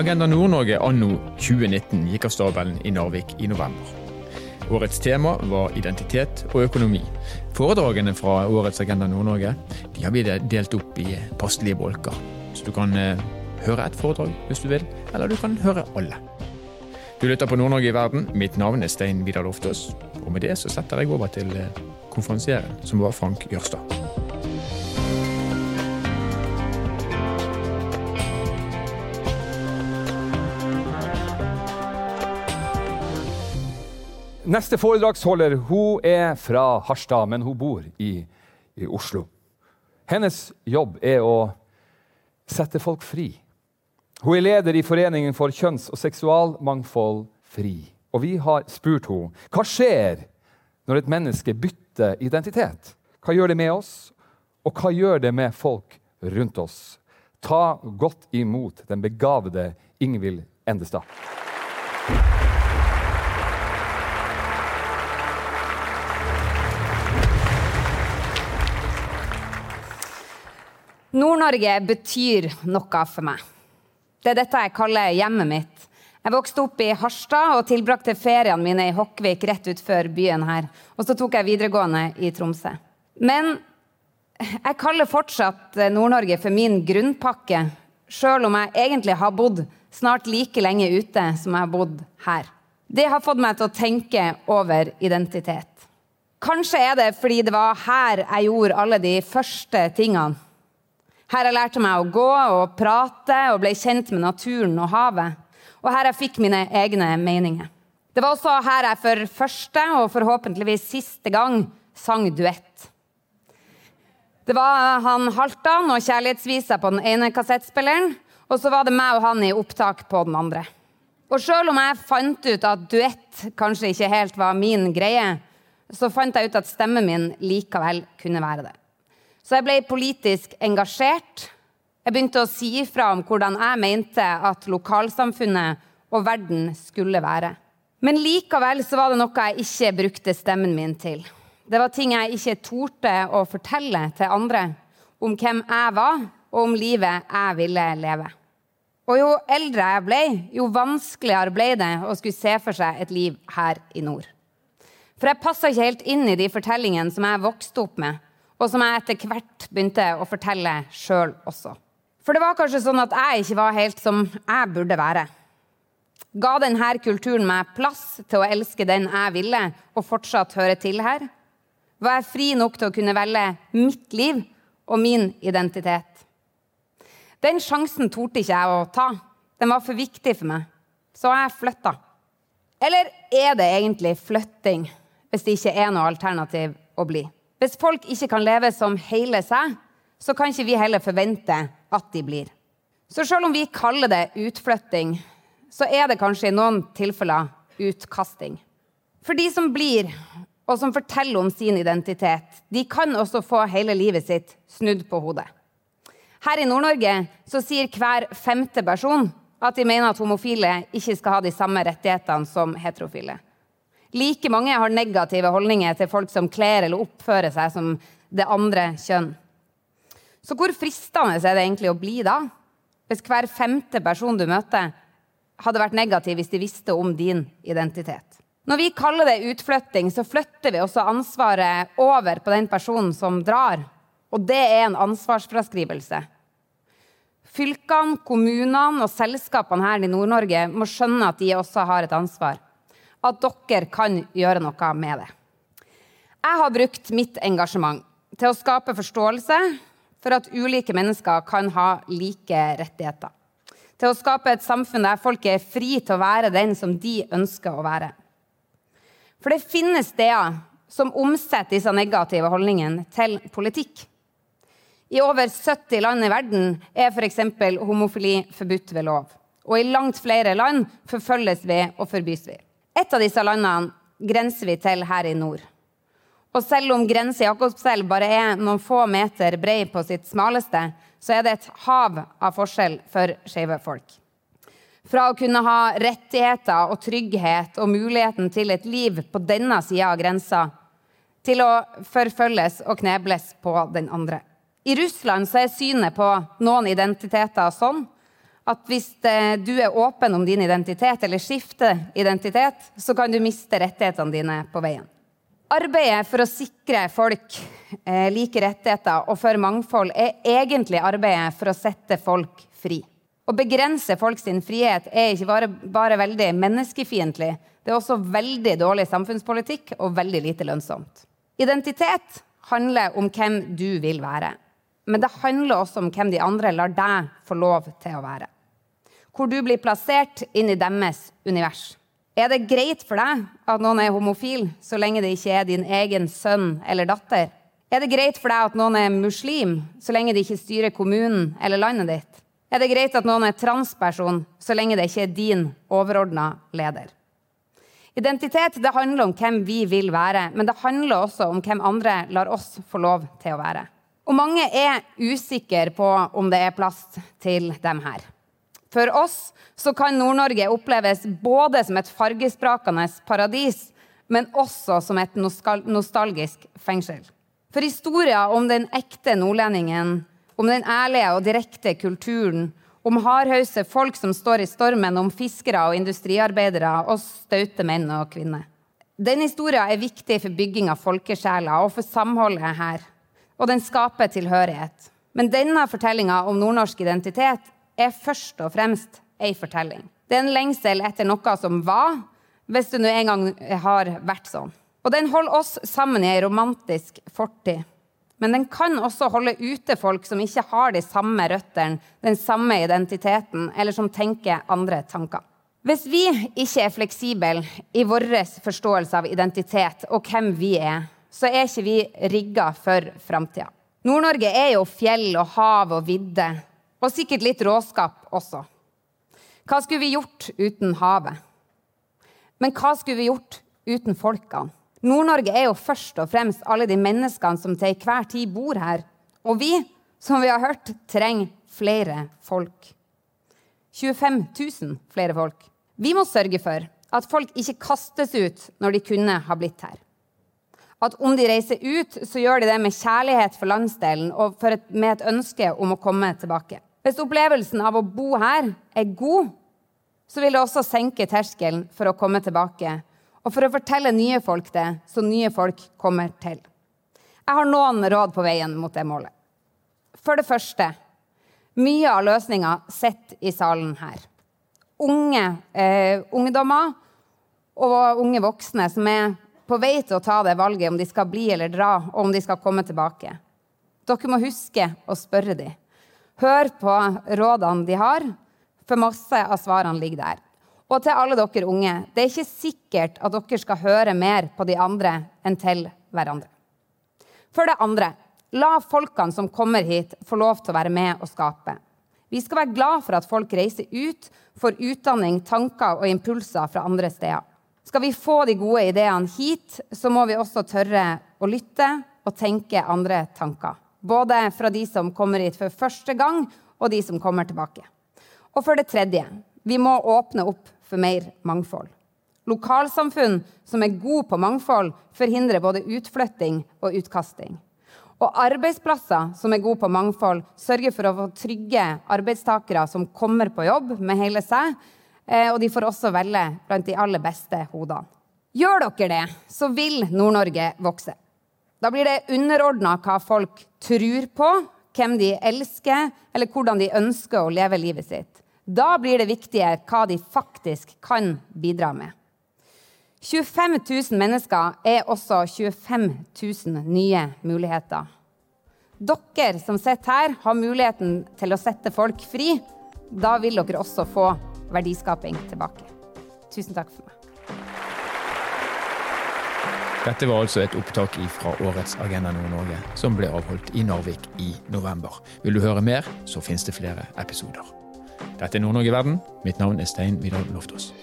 Agenda Nord-Norge anno 2019 gikk av stabelen i Narvik i november. Årets tema var identitet og økonomi. Foredragene fra årets Agenda Nord-Norge de har blitt delt opp i passelige bolker. Så du kan eh, høre ett foredrag hvis du vil, eller du kan høre alle. Du lytter på Nord-Norge i verden. Mitt navn er Stein Vidar Loftaas. Og med det så setter jeg over til eh, konferansieren, som var Frank Jørstad. Neste foredragsholder hun er fra Harstad, men hun bor i, i Oslo. Hennes jobb er å sette folk fri. Hun er leder i Foreningen for kjønns- og seksualmangfold FRI. Og vi har spurt henne hva skjer når et menneske bytter identitet. Hva gjør det med oss, og hva gjør det med folk rundt oss? Ta godt imot den begavede Ingvild Endestad. Nord-Norge betyr noe for meg. Det er dette jeg kaller hjemmet mitt. Jeg vokste opp i Harstad og tilbrakte feriene mine i Hokkvik rett utenfor byen her. Og så tok jeg videregående i Tromsø. Men jeg kaller fortsatt Nord-Norge for min grunnpakke, sjøl om jeg egentlig har bodd snart like lenge ute som jeg har bodd her. Det har fått meg til å tenke over identitet. Kanskje er det fordi det var her jeg gjorde alle de første tingene. Her jeg lærte meg å gå og prate og ble kjent med naturen og havet. Og her jeg fikk mine egne meninger. Det var også her jeg for første og forhåpentligvis siste gang sang duett. Det var han Haltan og kjærlighetsvisa på den ene kassettspilleren, og så var det meg og han i opptak på den andre. Og sjøl om jeg fant ut at duett kanskje ikke helt var min greie, så fant jeg ut at stemmen min likevel kunne være det. Så jeg ble politisk engasjert. Jeg begynte å si ifra om hvordan jeg mente at lokalsamfunnet og verden skulle være. Men likevel så var det noe jeg ikke brukte stemmen min til. Det var ting jeg ikke torde å fortelle til andre om hvem jeg var, og om livet jeg ville leve. Og jo eldre jeg ble, jo vanskeligere ble det å skulle se for seg et liv her i nord. For jeg passa ikke helt inn i de fortellingene som jeg vokste opp med, og som jeg etter hvert begynte å fortelle sjøl også. For det var kanskje sånn at jeg ikke var helt som jeg burde være. Ga denne kulturen meg plass til å elske den jeg ville, og fortsatt høre til her? Var jeg fri nok til å kunne velge mitt liv og min identitet? Den sjansen torde ikke jeg å ta. Den var for viktig for meg. Så jeg flytta. Eller er det egentlig flytting hvis det ikke er noe alternativ å bli? Hvis folk ikke kan leve som hele seg, så kan ikke vi heller forvente at de blir. Så selv om vi kaller det utflytting, så er det kanskje i noen tilfeller utkasting. For de som blir, og som forteller om sin identitet, de kan også få hele livet sitt snudd på hodet. Her i Nord-Norge så sier hver femte person at de mener at homofile ikke skal ha de samme rettighetene som heterofile. Like mange har negative holdninger til folk som kler eller oppfører seg som det andre kjønn. Så hvor fristende er det egentlig å bli da? Hvis hver femte person du møter, hadde vært negativ hvis de visste om din identitet. Når vi kaller det utflytting, så flytter vi også ansvaret over på den personen som drar. Og det er en ansvarsfraskrivelse. Fylkene, kommunene og selskapene her i Nord-Norge må skjønne at de også har et ansvar at dere kan gjøre noe med det. Jeg har brukt mitt engasjement til å skape forståelse for at ulike mennesker kan ha like rettigheter. Til å skape et samfunn der folk er fri til å være den som de ønsker å være. For det finnes steder som omsetter disse negative holdningene til politikk. I over 70 land i verden er f.eks. homofili forbudt ved lov. Og i langt flere land forfølges vi og forbys vi. Et av disse landene grenser vi til her i nord. Og selv om grensa Jakobselv bare er noen få meter brei på sitt smaleste, så er det et hav av forskjell for skeive folk. Fra å kunne ha rettigheter og trygghet og muligheten til et liv på denne sida av grensa, til å forfølges og knebles på den andre. I Russland er synet på noen identiteter sånn at hvis eh, du er åpen om din identitet, eller skifter identitet, så kan du miste rettighetene dine på veien. Arbeidet for å sikre folk eh, like rettigheter og for mangfold er egentlig arbeidet for å sette folk fri. Å begrense folks frihet er ikke bare, bare veldig menneskefiendtlig, det er også veldig dårlig samfunnspolitikk og veldig lite lønnsomt. Identitet handler om hvem du vil være. Men det handler også om hvem de andre lar deg få lov til å være. Hvor du blir plassert inn i deres univers. Er det greit for deg at noen er homofil, så lenge det ikke er din egen sønn eller datter? Er det greit for deg at noen er muslim, så lenge de ikke styrer kommunen eller landet ditt? Er det greit at noen er transperson, så lenge det ikke er din overordna leder? Identitet det handler om hvem vi vil være, men det handler også om hvem andre lar oss få lov til å være. Og mange er usikre på om det er plass til dem her. For oss så kan Nord-Norge oppleves både som et fargesprakende paradis, men også som et nostalgisk fengsel. For historier om den ekte nordlendingen om den ærlige og direkte kulturen, om hardhause folk som står i stormen, om fiskere og industriarbeidere og staute menn og kvinner. Den historien er viktig for bygging av folkesjeler og for samholdet her. Og den skaper tilhørighet. Men denne fortellinga om nordnorsk identitet er først og fremst ei fortelling. Det er en lengsel etter noe som var, hvis det nå en gang har vært sånn. Og den holder oss sammen i ei romantisk fortid. Men den kan også holde ute folk som ikke har de samme røttene, den samme identiteten, eller som tenker andre tanker. Hvis vi ikke er fleksible i vår forståelse av identitet og hvem vi er, så er ikke vi rigga for framtida. Nord-Norge er jo fjell og hav og vidde, og sikkert litt råskap også. Hva skulle vi gjort uten havet? Men hva skulle vi gjort uten folkene? Nord-Norge er jo først og fremst alle de menneskene som til enhver tid bor her. Og vi, som vi har hørt, trenger flere folk. 25 000 flere folk. Vi må sørge for at folk ikke kastes ut når de kunne ha blitt her. At om de reiser ut, så gjør de det med kjærlighet for landsdelen og et, med et ønske om å komme tilbake. Hvis opplevelsen av å bo her er god, så vil det også senke terskelen for å komme tilbake og for å fortelle nye folk det, så nye folk kommer til. Jeg har noen råd på veien mot det målet. For det første mye av løsninga sitter i salen her. Unge eh, ungdommer og unge voksne som er på vei til å ta det valget om de skal bli eller dra, og om de skal komme tilbake. Dere må huske å spørre dem. Hør på rådene de har, for masse av svarene ligger der. Og til alle dere unge, det er ikke sikkert at dere skal høre mer på de andre enn til hverandre. For det andre, la folkene som kommer hit, få lov til å være med og skape. Vi skal være glad for at folk reiser ut, får utdanning, tanker og impulser fra andre steder. Skal vi få de gode ideene hit, så må vi også tørre å lytte og tenke andre tanker. Både fra de som kommer hit for første gang, og de som kommer tilbake. Og for det tredje, vi må åpne opp for mer mangfold. Lokalsamfunn som er gode på mangfold, forhindrer både utflytting og utkasting. Og arbeidsplasser som er gode på mangfold, sørger for å få trygge arbeidstakere som kommer på jobb med hele seg, eh, og de får også velge blant de aller beste hodene. Gjør dere det, så vil Nord-Norge vokse. Da blir det underordna hva folk tror på, hvem de elsker, eller hvordan de ønsker å leve livet sitt. Da blir det viktigere hva de faktisk kan bidra med. 25 000 mennesker er også 25 000 nye muligheter. Dere som sitter her, har muligheten til å sette folk fri. Da vil dere også få verdiskaping tilbake. Tusen takk for meg. Dette var altså et opptak fra årets Agenda Nord-Norge, som ble avholdt i Narvik i november. Vil du høre mer, så finnes det flere episoder. Dette er Nord-Norge verden. Mitt navn er Stein Vidar Loftaas.